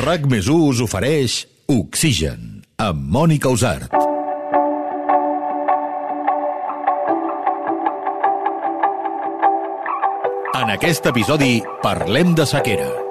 RAC més us ofereix Oxigen, amb Mònica Usart. En aquest episodi parlem de sequera.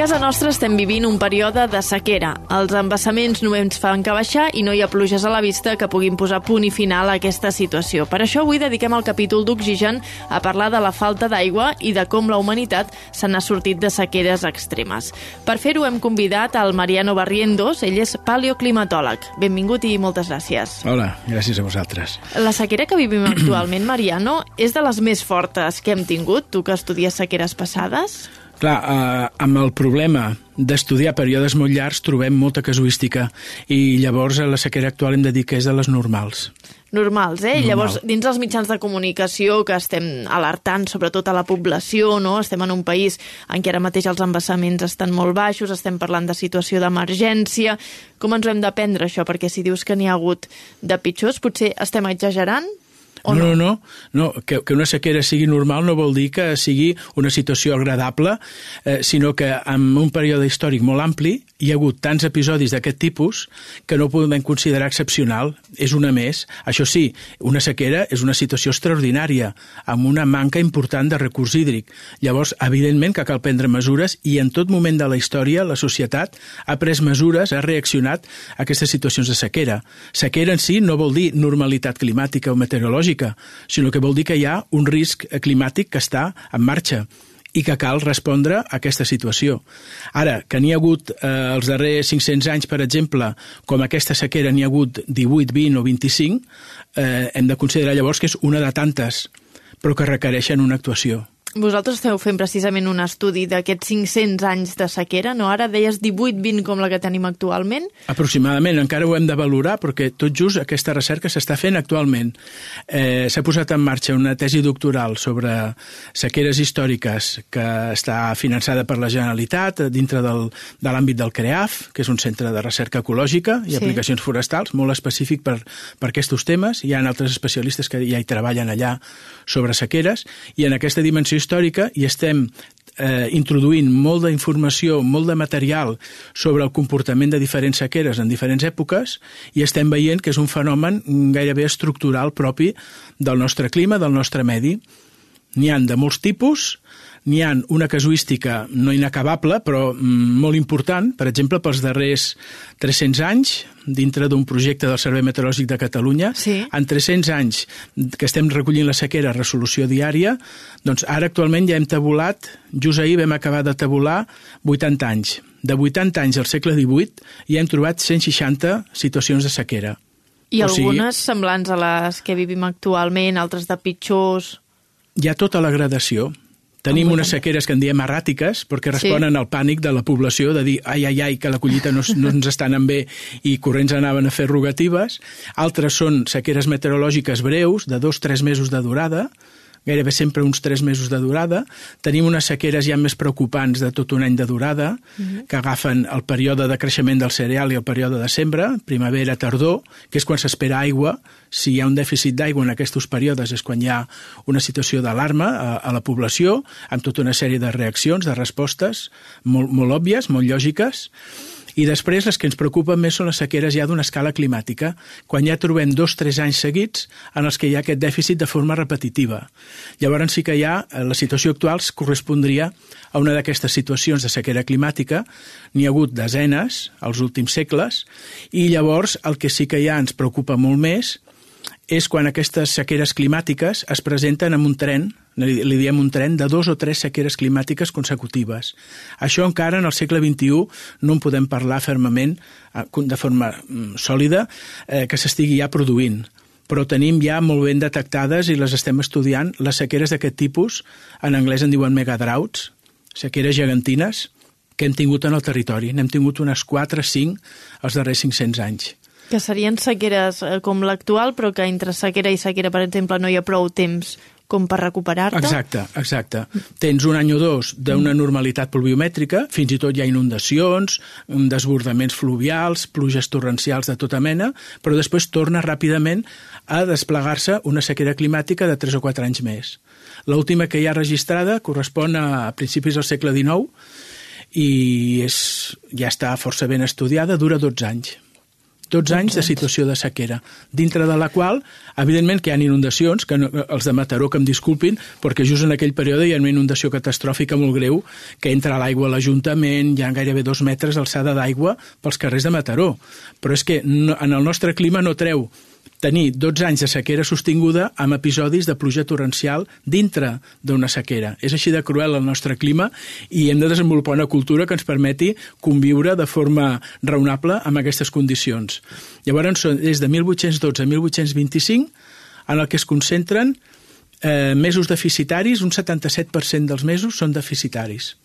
Casa nostra estem vivint un període de sequera. Els embassaments només fan que baixar i no hi ha pluges a la vista que puguin posar punt i final a aquesta situació. Per això avui dediquem el capítol d'Oxigen a parlar de la falta d'aigua i de com la humanitat se n'ha sortit de sequeres extremes. Per fer-ho hem convidat al Mariano Barrientos, ell és paleoclimatòleg. Benvingut i moltes gràcies. Hola, gràcies a vosaltres. La sequera que vivim actualment, Mariano, és de les més fortes que hem tingut, tu que estudies sequeres passades? Clar, eh, amb el problema d'estudiar períodes molt llargs trobem molta casuística i llavors a la sequera actual hem de dir que és de les normals. Normals, eh? Normal. Llavors, dins dels mitjans de comunicació que estem alertant sobretot a la població, no? Estem en un país en què ara mateix els embassaments estan molt baixos, estem parlant de situació d'emergència. Com ens ho hem de prendre, això? Perquè si dius que n'hi ha hagut de pitjors, potser estem exagerant? O no, no, no, no que, que una sequera sigui normal no vol dir que sigui una situació agradable, eh, sinó que en un període històric molt ampli hi ha hagut tants episodis d'aquest tipus que no podem considerar excepcional. És una més. Això sí, una sequera és una situació extraordinària, amb una manca important de recurs hídric. Llavors, evidentment que cal prendre mesures i en tot moment de la història la societat ha pres mesures, ha reaccionat a aquestes situacions de sequera. Sequera en si no vol dir normalitat climàtica o meteorològica, sinó que vol dir que hi ha un risc climàtic que està en marxa i que cal respondre a aquesta situació. Ara, que n'hi ha hagut eh, els darrers 500 anys, per exemple, com aquesta sequera n'hi ha hagut 18, 20 o 25, eh, hem de considerar llavors que és una de tantes, però que requereixen una actuació. Vosaltres esteu fent precisament un estudi d'aquests 500 anys de sequera, no? Ara deies 18-20 com la que tenim actualment. Aproximadament, encara ho hem de valorar perquè tot just aquesta recerca s'està fent actualment. Eh, S'ha posat en marxa una tesi doctoral sobre sequeres històriques que està finançada per la Generalitat dintre del, de l'àmbit del CREAF, que és un centre de recerca ecològica i Sí. aplicacions forestals, molt específic per, per aquests temes. Hi ha altres especialistes que ja hi treballen allà sobre sequeres i en aquesta dimensió històrica i estem eh, introduint molt d'informació, molt de material sobre el comportament de diferents sequeres en diferents èpoques i estem veient que és un fenomen gairebé estructural propi del nostre clima, del nostre medi. N'hi han de molts tipus, n'hi han una casuística no inacabable, però mm, molt important, per exemple, pels darrers 300 anys, dintre d'un projecte del Servei Meteorològic de Catalunya, Sí. en 300 anys que estem recollint la sequera a resolució diària, doncs ara actualment ja hem tabulat, just ahir vam acabar de tabular 80 anys. De 80 anys al segle XVIII ja hem trobat 160 situacions de sequera. I O sigui- algunes semblants a les que vivim actualment, altres de pitjors... hi ha tota la gradació. Tenim unes sequeres que en diem erràtiques, perquè responen al pànic de la població de dir ai, ai, ai, que la collita no, no ens està anant bé i corrents anaven a fer rogatives. Altres són sequeres meteorològiques breus, de dos, tres mesos de durada, gairebé sempre uns tres mesos de durada. Tenim unes sequeres ja més preocupants de tot un any de durada, que agafen el període de creixement del cereal i el període de sembra, primavera, tardor, que és quan s'espera aigua. Si hi ha un dèficit d'aigua en aquests períodes és quan hi ha una situació d'alarma a, a la població, amb tota una sèrie de reaccions, de respostes molt, molt òbvies, molt lògiques. I després les que ens preocupen més són les sequeres ja d'una escala climàtica, quan ja trobem dos o tres anys seguits en els que hi ha aquest dèficit de forma repetitiva. Llavors sí que ha, eh, la situació actual es correspondria a una d'aquestes situacions de sequera climàtica, n'hi ha hagut desenes als últims segles, i llavors el que sí que ja ens preocupa molt més és quan aquestes sequeres climàtiques es presenten amb un tren, li, diem un tren, de dos o tres sequeres climàtiques consecutives. Això encara en el segle XXI no en podem parlar fermament, eh, de forma mm, sòlida, eh, que s'estigui ja produint però tenim ja molt ben detectades i les estem estudiant, les sequeres d'aquest tipus, en anglès en diuen megadroughts, sequeres gegantines, que hem tingut en el territori. N'hem tingut unes 4 o 5 els darrers 500 anys. Que serien sequeres eh, com l'actual, però que entre sequera i sequera, per exemple, no hi ha prou temps com per recuperar-te. Exacte, exacte. Tens un any o dos d'una normalitat pluviomètrica, fins i tot hi ha inundacions, desbordaments fluvials, pluges torrencials de tota mena, però després torna ràpidament a desplegar-se una sequera climàtica de 3 o 4 anys més. L'última que hi ha registrada correspon a principis del segle XIX i és, ja està força ben estudiada, dura 12 anys. 12 anys de situació de sequera, dintre de la qual, evidentment que hi ha inundacions, que no, els de Mataró que em disculpin, perquè just en aquell període hi ha una inundació catastròfica molt greu, que entra l'aigua a l'Ajuntament, hi ha gairebé dos metres d'alçada d'aigua pels carrers de Mataró. Però és que no, en el nostre clima no treu tenir 12 anys de sequera sostinguda amb episodis de pluja torrencial dintre d'una sequera. És així de cruel el nostre clima i hem de desenvolupar una cultura que ens permeti conviure de forma raonable amb aquestes condicions. Llavors, des de 1812 a 1825, en el que es concentren eh, mesos deficitaris, un 77% dels mesos són deficitaris.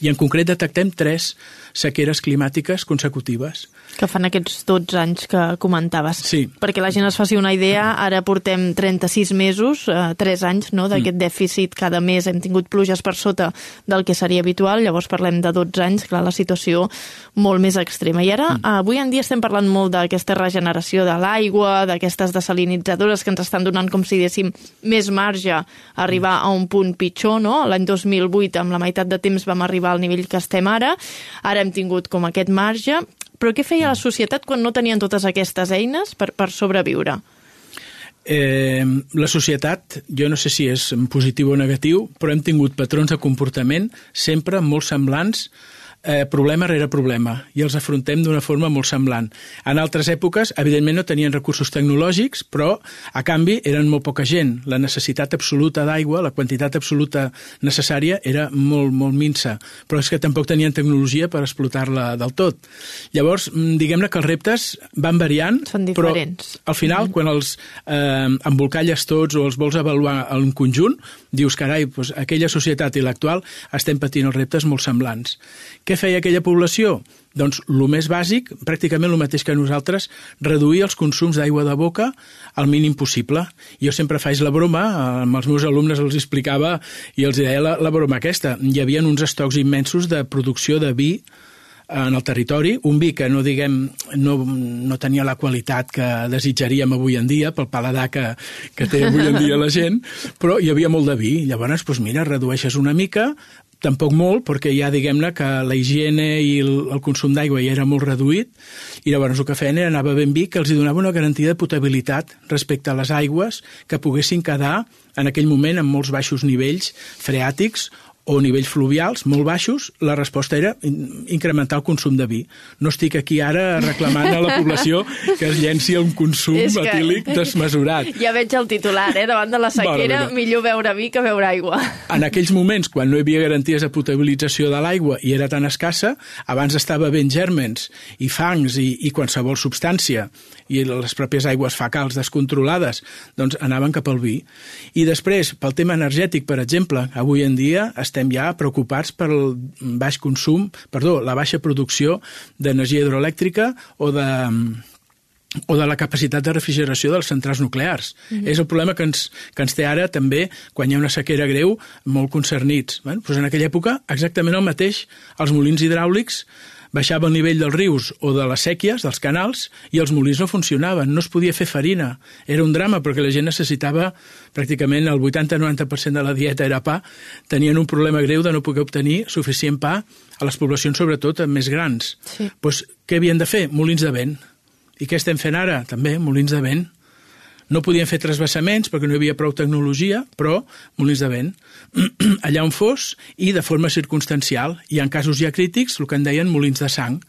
I en concret detectem tres sequeres climàtiques consecutives. Que fan aquests 12 anys que comentaves. Sí. Perquè la gent es faci una idea, ara portem 36 mesos, eh, 3 anys no, d'aquest mm. dèficit, cada mes hem tingut pluges per sota del que seria habitual, llavors parlem de 12 anys, clar, la situació molt més extrema. I ara, mm. avui en dia estem parlant molt d'aquesta regeneració de l'aigua, d'aquestes desalinitzadores que ens estan donant, com si déssim, més marge a arribar a un punt pitjor, no? L'any 2008, amb la meitat de temps, vam arribar al nivell que estem ara, ara hem tingut com aquest marge, però què feia la societat quan no tenien totes aquestes eines per, per sobreviure? Eh, la societat, jo no sé si és positiu o negatiu, però hem tingut patrons de comportament sempre molt semblants eh, problema rere problema i els afrontem d'una forma molt semblant. En altres èpoques, evidentment, no tenien recursos tecnològics, però, a canvi, eren molt poca gent. La necessitat absoluta d'aigua, la quantitat absoluta necessària, era molt, molt minsa, però és que tampoc tenien tecnologia per explotar-la del tot. Llavors, mm, diguem-ne que els reptes van variant, Són diferents. però al final, mm -hmm. quan els eh, embolcalles tots o els vols avaluar en conjunt, dius, carai, doncs, aquella societat i l'actual estem patint els reptes molt semblants. Què feia aquella població? Doncs el més bàsic, pràcticament el mateix que nosaltres, reduir els consums d'aigua de boca al mínim possible. Jo sempre faig la broma, amb els meus alumnes els explicava i els deia la, la broma aquesta. Hi havia uns estocs immensos de producció de vi en el territori, un vi que no, diguem, no, no tenia la qualitat que desitjaríem avui en dia, pel paladar que, que té avui en dia la gent, però hi havia molt de vi. Llavors, doncs mira, redueixes una mica, tampoc molt, perquè ja diguem-ne que la higiene i el, el consum d'aigua ja era molt reduït, i llavors el que feien era anar bevent vi que els donava una garantia de potabilitat respecte a les aigües que poguessin quedar en aquell moment amb molts baixos nivells freàtics o nivells fluvials molt baixos, la resposta era incrementar el consum de vi. No estic aquí ara reclamant a la població que es llenci un consum que... etílic desmesurat. Ja veig el titular, eh? Davant de la sequera, bueno, millor beure vi que beure aigua. En aquells moments, quan no hi havia garanties de potabilització de l'aigua i era tan escassa, abans estava ben gèrmens i fangs i, i qualsevol substància i les pròpies aigües facals descontrolades, doncs anaven cap al vi. I després, pel tema energètic, per exemple, avui en dia estem ja preocupats pel baix consum, perdó, la baixa producció d'energia hidroelèctrica o de o de la capacitat de refrigeració dels centrals nuclears. Mm -hmm. És el problema que ens, que ens té ara també, quan hi ha una sequera greu, molt concernits. Bueno, doncs en aquella època, exactament el mateix, els molins hidràulics baixava el nivell dels rius o de les sèquies, dels canals, i els molins no funcionaven, no es podia fer farina. Era un drama perquè la gent necessitava pràcticament el 80-90% de la dieta era pa, tenien un problema greu de no poder obtenir suficient pa a les poblacions, sobretot més grans. Sí. Pues, què havien de fer? Molins de vent. I què estem fent ara? També molins de vent. No podien fer trasbassaments perquè no hi havia prou tecnologia, però molins de vent. Allà on fos i de forma circumstancial. I en casos ja crítics, el que en deien molins de sang.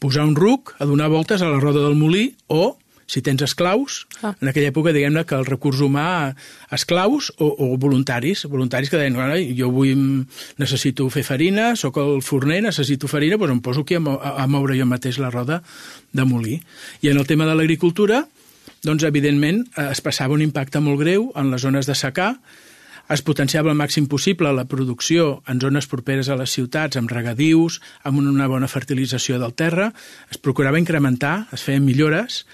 Posar un ruc a donar voltes a la roda del molí o si tens esclaus, ah. en aquella època diguem-ne que el recurs humà, esclaus o, o voluntaris, voluntaris que deien, jo vull, necessito fer farina, sóc el forner, necessito farina, doncs em poso aquí a, a, a moure jo mateix la roda de molí. I en el tema de l'agricultura, doncs, evidentment, eh, es passava un impacte molt greu en les zones de secà, es potenciava el màxim possible la producció en zones properes a les ciutats, amb regadius, amb una bona fertilització del terra, es procurava incrementar, es feien millores,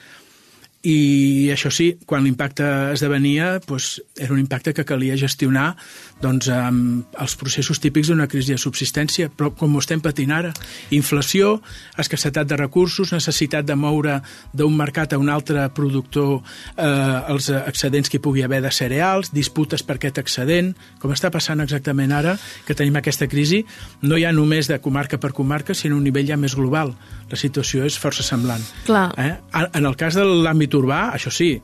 i això sí, quan l'impacte esdevenia, doncs, era un impacte que calia gestionar doncs, amb els processos típics d'una crisi de subsistència, però com ho estem patint ara, inflació, escassetat de recursos, necessitat de moure d'un mercat a un altre productor eh, els excedents que hi pugui haver de cereals, disputes per aquest excedent, com està passant exactament ara, que tenim aquesta crisi, no hi ha només de comarca per comarca, sinó a un nivell ja més global. La situació és força semblant. Clar. Eh? En el cas de l'àmbit l'àmbit urbà, això sí,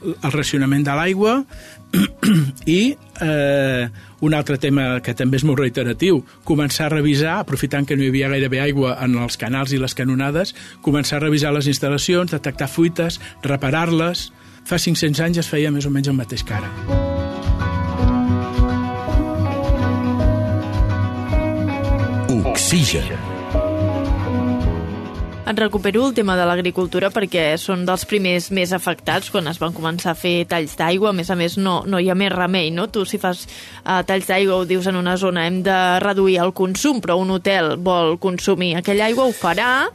el racionament de l'aigua i eh, un altre tema que també és molt reiteratiu, començar a revisar, aprofitant que no hi havia gairebé aigua en els canals i les canonades, començar a revisar les instal·lacions, detectar fuites, reparar-les. Fa 500 anys es feia més o menys el mateix que ara. Oxigen. Et recupero el tema de l'agricultura perquè són dels primers més afectats quan es van començar a fer talls d'aigua. A més a més, no, no hi ha més remei, no? Tu, si fas uh, talls d'aigua, ho dius en una zona, hem de reduir el consum, però un hotel vol consumir aquella aigua, ho farà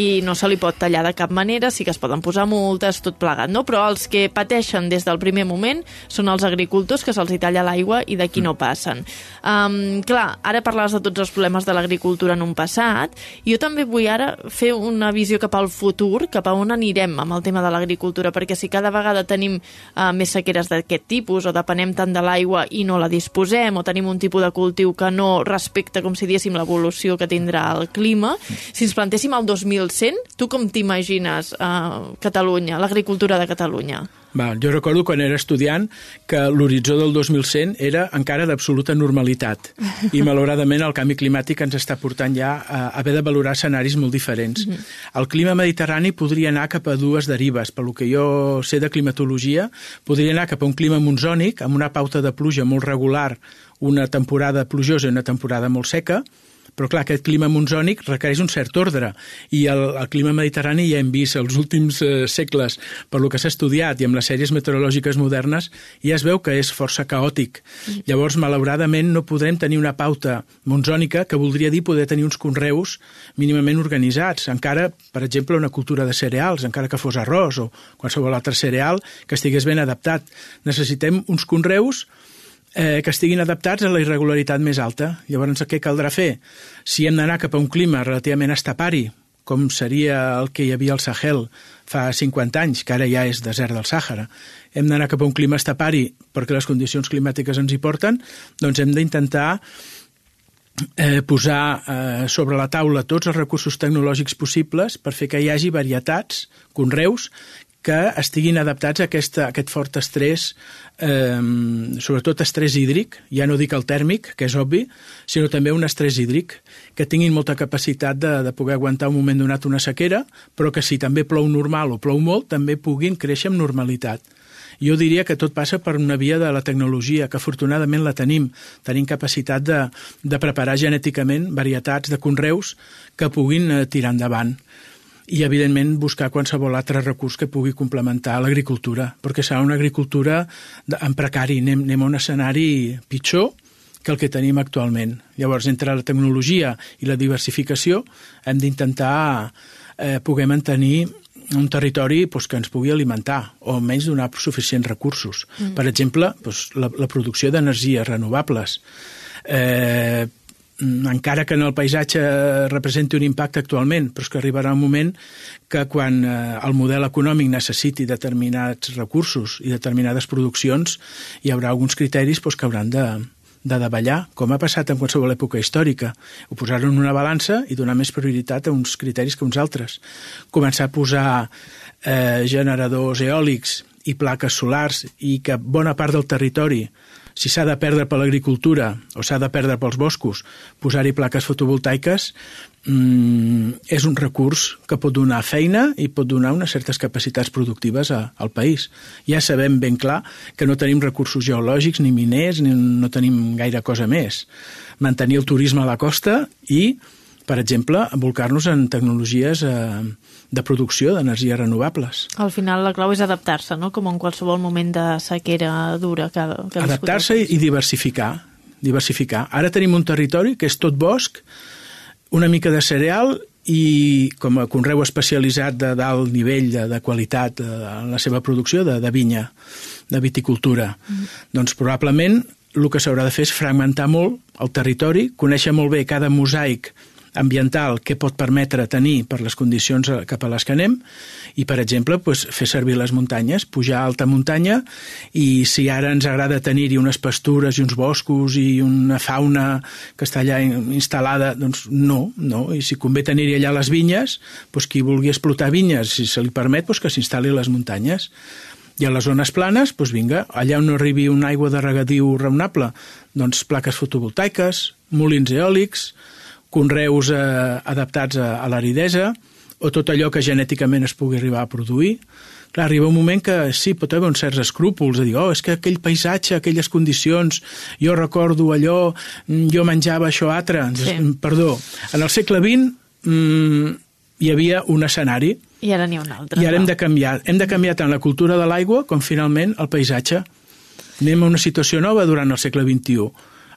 i no se li pot tallar de cap manera, sí que es poden posar multes, tot plegat, no? Però els que pateixen des del primer moment són els agricultors que se'ls talla l'aigua i d'aquí no passen. Um, clar, ara parlaves de tots els problemes de l'agricultura en un passat, jo també vull ara fer un una visió cap al futur, cap a on anirem amb el tema de l'agricultura, perquè si cada vegada tenim uh, més sequeres d'aquest tipus o depenem tant de l'aigua i no la disposem o tenim un tipus de cultiu que no respecta, com si diéssim, l'evolució que tindrà el clima, si ens plantéssim el 2100, tu com t'imagines uh, Catalunya, l'agricultura de Catalunya? Va, jo recordo quan era estudiant que l'horitzó del 2100 era encara d'absoluta normalitat i malauradament el canvi climàtic ens està portant ja a haver de valorar escenaris molt diferents. Mm -hmm. El clima mediterrani podria anar cap a dues derives. Per lo que jo sé de climatologia, podria anar cap a un clima monsònic amb una pauta de pluja molt regular, una temporada plujosa i una temporada molt seca, però clar, aquest clima monsònic requereix un cert ordre i el, el clima mediterrani ja hem vist els últims eh, segles per lo que s'ha estudiat i amb les sèries meteorològiques modernes ja es veu que és força caòtic. Mm. Llavors, malauradament, no podrem tenir una pauta monsònica que voldria dir poder tenir uns conreus mínimament organitzats. Encara, per exemple, una cultura de cereals, encara que fos arròs o qualsevol altre cereal que estigués ben adaptat. Necessitem uns conreus eh, que estiguin adaptats a la irregularitat més alta. Llavors, què caldrà fer? Si hem d'anar cap a un clima relativament estapari, com seria el que hi havia al Sahel fa 50 anys, que ara ja és desert del Sàhara, hem d'anar cap a un clima estapari perquè les condicions climàtiques ens hi porten, doncs hem d'intentar eh, posar eh, sobre la taula tots els recursos tecnològics possibles per fer que hi hagi varietats, conreus, que estiguin adaptats a, aquesta, a aquest fort estrès, eh, sobretot estrès hídric, ja no dic el tèrmic, que és obvi, sinó també un estrès hídric, que tinguin molta capacitat de, de poder aguantar un moment donat una sequera, però que si també plou normal o plou molt, també puguin créixer amb normalitat. Jo diria que tot passa per una via de la tecnologia, que afortunadament la tenim. Tenim capacitat de, de preparar genèticament varietats de conreus que puguin eh, tirar endavant i, evidentment, buscar qualsevol altre recurs que pugui complementar l'agricultura, perquè serà una agricultura en precari, anem, anem a un escenari pitjor que el que tenim actualment. Llavors, entre la tecnologia i la diversificació, hem d'intentar eh, poder mantenir un territori pues, que ens pugui alimentar o almenys donar suficients recursos. Mm. Per exemple, pues, la, la producció d'energies renovables. Eh, encara que en el paisatge representi un impacte actualment, però és que arribarà un moment que quan eh, el model econòmic necessiti determinats recursos i determinades produccions, hi haurà alguns criteris doncs, que hauran de, de davallar, com ha passat en qualsevol època històrica. Ho posar en una balança i donar més prioritat a uns criteris que uns altres. Començar a posar eh, generadors eòlics i plaques solars i que bona part del territori si s'ha de perdre per l'agricultura o s'ha de perdre pels boscos, posar-hi plaques fotovoltaiques mmm, és un recurs que pot donar feina i pot donar unes certes capacitats productives a, al país. Ja sabem ben clar que no tenim recursos geològics ni miners, ni no tenim gaire cosa més. Mantenir el turisme a la costa i, per exemple, envolcar-nos en tecnologies eh, de producció d'energies renovables. Al final la clau és adaptar-se, no? com en qualsevol moment de sequera dura. Que, que Adaptar-se i diversificar, diversificar. Ara tenim un territori que és tot bosc, una mica de cereal i com a conreu especialitzat de dalt nivell de, de qualitat eh, en la seva producció de, de vinya, de viticultura. Mm. Doncs probablement el que s'haurà de fer és fragmentar molt el territori, conèixer molt bé cada mosaic ambiental que pot permetre tenir per les condicions cap a les que anem i, per exemple, pues, fer servir les muntanyes, pujar a alta muntanya i si ara ens agrada tenir-hi unes pastures i uns boscos i una fauna que està allà instal·lada, doncs no, no. I si convé tenir-hi allà les vinyes, pues, qui vulgui explotar vinyes, si se li permet, pues, que s'instal·li a les muntanyes. I a les zones planes, doncs vinga, allà on no arribi una aigua de regadiu raonable, doncs plaques fotovoltaiques, molins eòlics, conreus eh, adaptats a, a l'aridesa o tot allò que genèticament es pugui arribar a produir. Clar, arriba un moment que sí, pot haver uns certs escrúpols, de dir, oh, és que aquell paisatge, aquelles condicions, jo recordo allò, mm, jo menjava això altre. Sí. Perdó, en el segle XX mmm, hi havia un escenari. I ara n'hi ha un altre. I ara no? hem de canviar. Hem de canviar tant la cultura de l'aigua com finalment el paisatge. Anem a una situació nova durant el segle XXI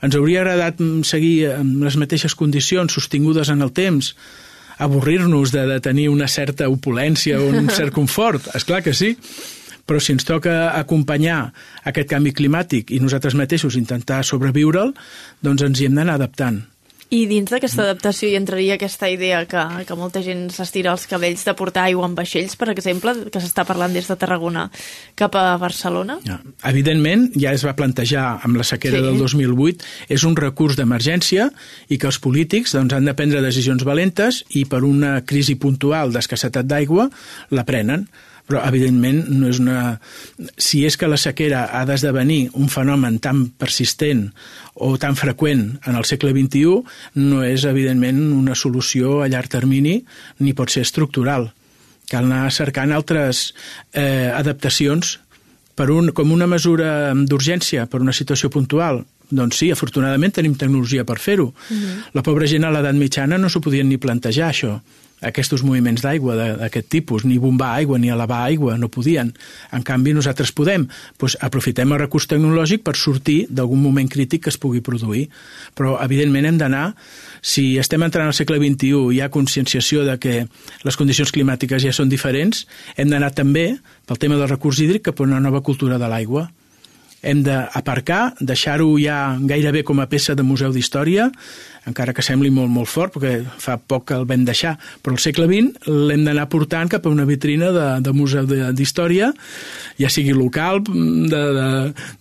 ens hauria agradat mm, seguir amb les mateixes condicions sostingudes en el temps, avorrir-nos de, de tenir una certa opulència o un cert confort? És clar que sí, però si ens toca acompanyar aquest canvi climàtic i nosaltres mateixos intentar sobreviure'l, doncs ens hi hem d'anar adaptant. I dins d'aquesta adaptació hi entraria aquesta idea que, que molta gent s'estira els cabells de portar aigua en vaixells, per exemple, que s'està parlant des de Tarragona cap a Barcelona? Ja. Evidentment, ja es va plantejar amb la sequera sí. del 2008, és un recurs d'emergència i que els polítics doncs, han de prendre decisions valentes i per una crisi puntual d'escassetat d'aigua la prenen però evidentment no és una... Si és que la sequera ha d'esdevenir un fenomen tan persistent o tan freqüent en el segle XXI, no és evidentment una solució a llarg termini ni pot ser estructural. Cal anar cercant altres eh, adaptacions per un, com una mesura d'urgència per una situació puntual, doncs sí, afortunadament tenim tecnologia per fer-ho. Uh mhm. -huh. La pobra gent a l'edat mitjana no s'ho podien ni plantejar, això aquests moviments d'aigua d'aquest tipus, ni bombar aigua ni elevar aigua, no podien. En canvi, nosaltres podem. Doncs aprofitem el recurs tecnològic per sortir d'algun moment crític que es pugui produir. Però, evidentment, hem d'anar... Si estem entrant al segle XXI i hi ha conscienciació de que les condicions climàtiques ja són diferents, hem d'anar també, pel tema del recurs hídric, cap a una nova cultura de l'aigua hem d'aparcar, deixar-ho ja gairebé com a peça de museu d'història, encara que sembli molt, molt fort, perquè fa poc que el vam deixar, però al segle XX l'hem d'anar portant cap a una vitrina de, de museu d'història, ja sigui local, de, de,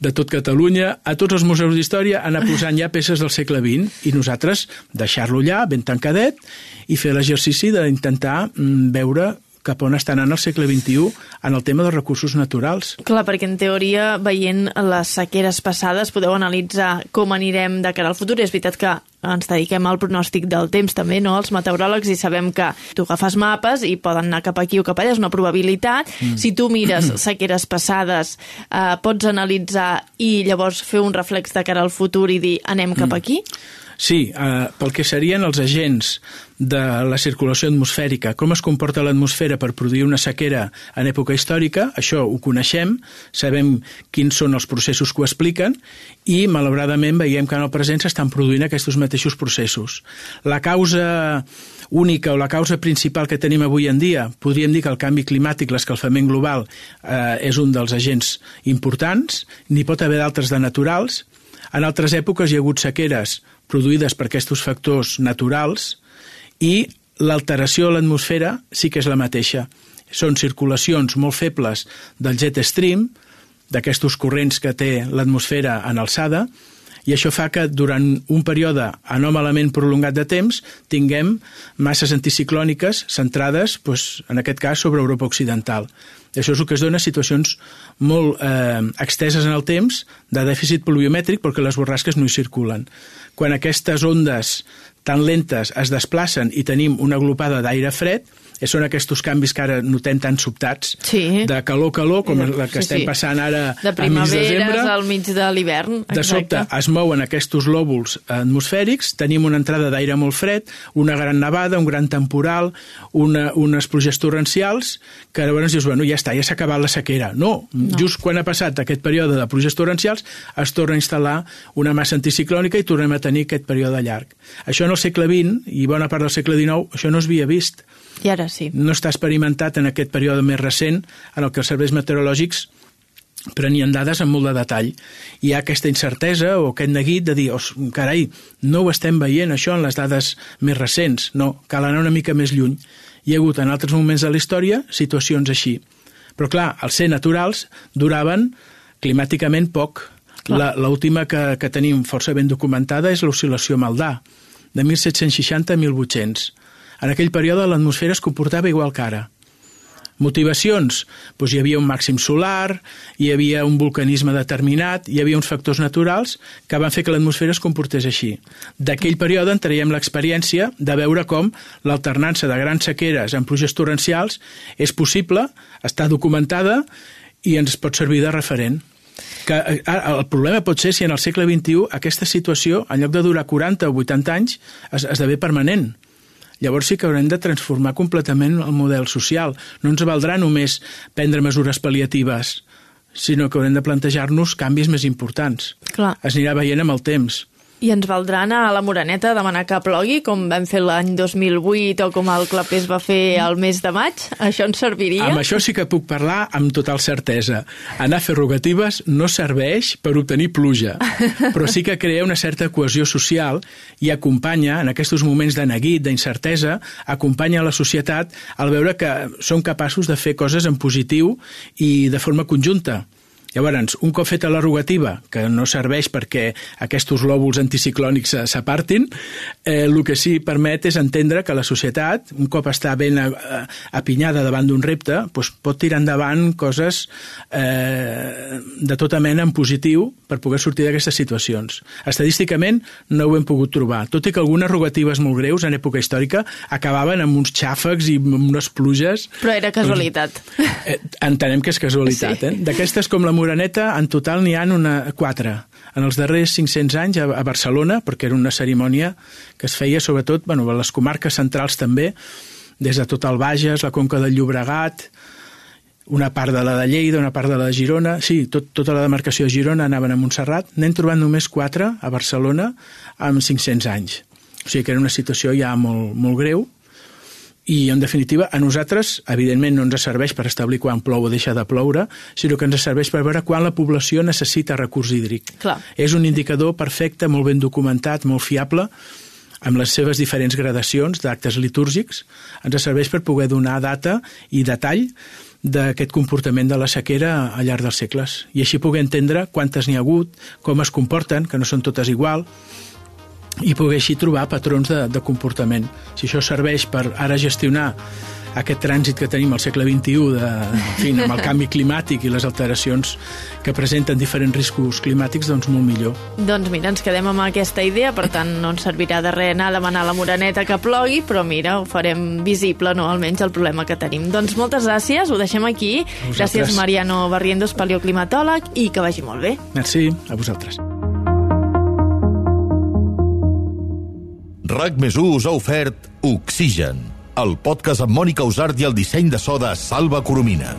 de tot Catalunya, a tots els museus d'història, anar posant ja peces del segle XX i nosaltres deixar-lo allà ben tancadet i fer l'exercici d'intentar mm, veure cap on està anant el segle XXI en el tema dels recursos naturals. Clar, perquè en teoria, veient les sequeres passades, podeu analitzar com anirem de cara al futur. És veritat que ens dediquem al pronòstic del temps també, no?, els meteoròlegs, i sabem que tu agafes mapes i poden anar cap aquí o cap allà, és una probabilitat. Mm. Si tu mires sequeres passades, eh, pots analitzar i llavors fer un reflex de cara al futur i dir anem cap mm. aquí? Sí, eh, pel que serien els agents de la circulació atmosfèrica, com es comporta l'atmosfera per produir una sequera en època històrica, això ho coneixem, sabem quins són els processos que ho expliquen i, malauradament, veiem que en el present s'estan produint aquests mateixos processos. La causa única o la causa principal que tenim avui en dia, podríem dir que el canvi climàtic, l'escalfament global, eh, és un dels agents importants, n'hi pot haver d'altres de naturals, en altres èpoques hi ha hagut sequeres produïdes per aquests factors naturals i l'alteració a l'atmosfera sí que és la mateixa. Són circulacions molt febles del jet stream, d'aquests corrents que té l'atmosfera en alçada, i això fa que durant un període anòmalament prolongat de temps tinguem masses anticiclòniques centrades, doncs, en aquest cas, sobre Europa Occidental. Això és el que es dona situacions molt eh, exteses en el temps de dèficit pluviomètric perquè les borrasques no hi circulen. Quan aquestes ondes tan lentes es desplacen i tenim una aglopada d'aire fred, eh, són aquests canvis que ara notem tan sobtats, sí. de calor-calor, com de, la que estem sí. passant ara de primaveres al mig de l'hivern. De sobte es mouen aquests lòbuls atmosfèrics, tenim una entrada d'aire molt fred, una gran nevada, un gran temporal, una, unes pluges torrencials, que llavors dius, bueno, ja està, ja s'ha acabat la sequera. No, no, just quan ha passat aquest període de pluges torrencials es torna a instal·lar una massa anticiclònica i tornem a tenir aquest període llarg. Això en el segle XX i bona part del segle XIX, això no es havia vist. I ara sí. No està experimentat en aquest període més recent en el que els serveis meteorològics prenien dades amb molt de detall. Hi ha aquesta incertesa o aquest neguit de dir, oh, carai, no ho estem veient això en les dades més recents. No, cal anar una mica més lluny. Hi ha hagut en altres moments de la història situacions així. Però clar, els ser naturals duraven climàticament poc. L'última que, que tenim força ben documentada és l'oscil·lació Maldà, de 1760 a 1800. En aquell període l'atmosfera es comportava igual que ara Motivacions? Doncs hi havia un màxim solar, hi havia un vulcanisme determinat, hi havia uns factors naturals que van fer que l'atmosfera es comportés així. D'aquell període en traiem l'experiència de veure com l'alternança de grans sequeres amb pluges torrencials és possible, està documentada i ens pot servir de referent que eh, el problema pot ser si en el segle XXI aquesta situació, en lloc de durar 40 o 80 anys, es, esdevé permanent. Llavors sí que haurem de transformar completament el model social. No ens valdrà només prendre mesures pal·liatives, sinó que haurem de plantejar-nos canvis més importants. Clar. Es anirà veient amb el temps. I ens valdrà anar a la Moreneta a demanar que plogui, com vam fer l'any 2008 o com el Clapés va fer el mes de maig? Això ens serviria? Amb això sí que puc parlar amb total certesa. Anar a fer rogatives no serveix per obtenir pluja, però sí que crea una certa cohesió social i acompanya, en aquests moments de neguit, d'incertesa, acompanya la societat al veure que són capaços de fer coses en positiu i de forma conjunta. Llavors, un cop feta la rogativa, que no serveix perquè aquests lòbuls anticiclònics s'apartin, eh, el que sí permet és entendre que la societat, un cop està ben eh, apinyada davant d'un repte, doncs pot tirar endavant coses eh, de tota mena en positiu per poder sortir d'aquestes situacions. Estadísticament no ho hem pogut trobar, tot i que algunes rogatives molt greus en època històrica acabaven amb uns xàfecs i amb unes pluges... Però era casualitat. Eh, entenem que és casualitat. Sí. Eh? D'aquestes com la Moreneta, en total n'hi han una, quatre. En els darrers 500 anys a, a Barcelona, perquè era una cerimònia que es feia sobretot bueno, a les comarques centrals també, des de tot el Bages, la Conca del Llobregat, una part de la de Lleida, una part de la de Girona, sí, tot, tota la demarcació de Girona anaven a Montserrat, n'hem trobat només quatre a Barcelona amb 500 anys. O sigui que era una situació ja molt, molt greu, i en definitiva a nosaltres evidentment no ens serveix per establir quan plou o deixa de ploure, sinó que ens serveix per veure quan la població necessita recurs hídric. Clar. És un indicador perfecte, molt ben documentat, molt fiable, amb les seves diferents gradacions d'actes litúrgics, ens serveix per poder donar data i detall d'aquest comportament de la sequera al llarg dels segles. I així poder entendre quantes n'hi ha hagut, com es comporten, que no són totes igual, i poder així trobar patrons de, de comportament. Si això serveix per ara gestionar aquest trànsit que tenim al segle XXI de, en fi, amb el canvi climàtic i les alteracions que presenten diferents riscos climàtics, doncs molt millor. Doncs mira, ens quedem amb aquesta idea, per tant no ens servirà de res anar a demanar a la Moreneta que plogui, però mira, ho farem visible, no?, almenys el problema que tenim. Doncs moltes gràcies, ho deixem aquí. Gràcies, Mariano Barrientos, paleoclimatòleg, i que vagi molt bé. Merci, a vosaltres. RAC més us ha ofert Oxigen, el podcast amb Mònica Usart i el disseny de so de Salva Coromina.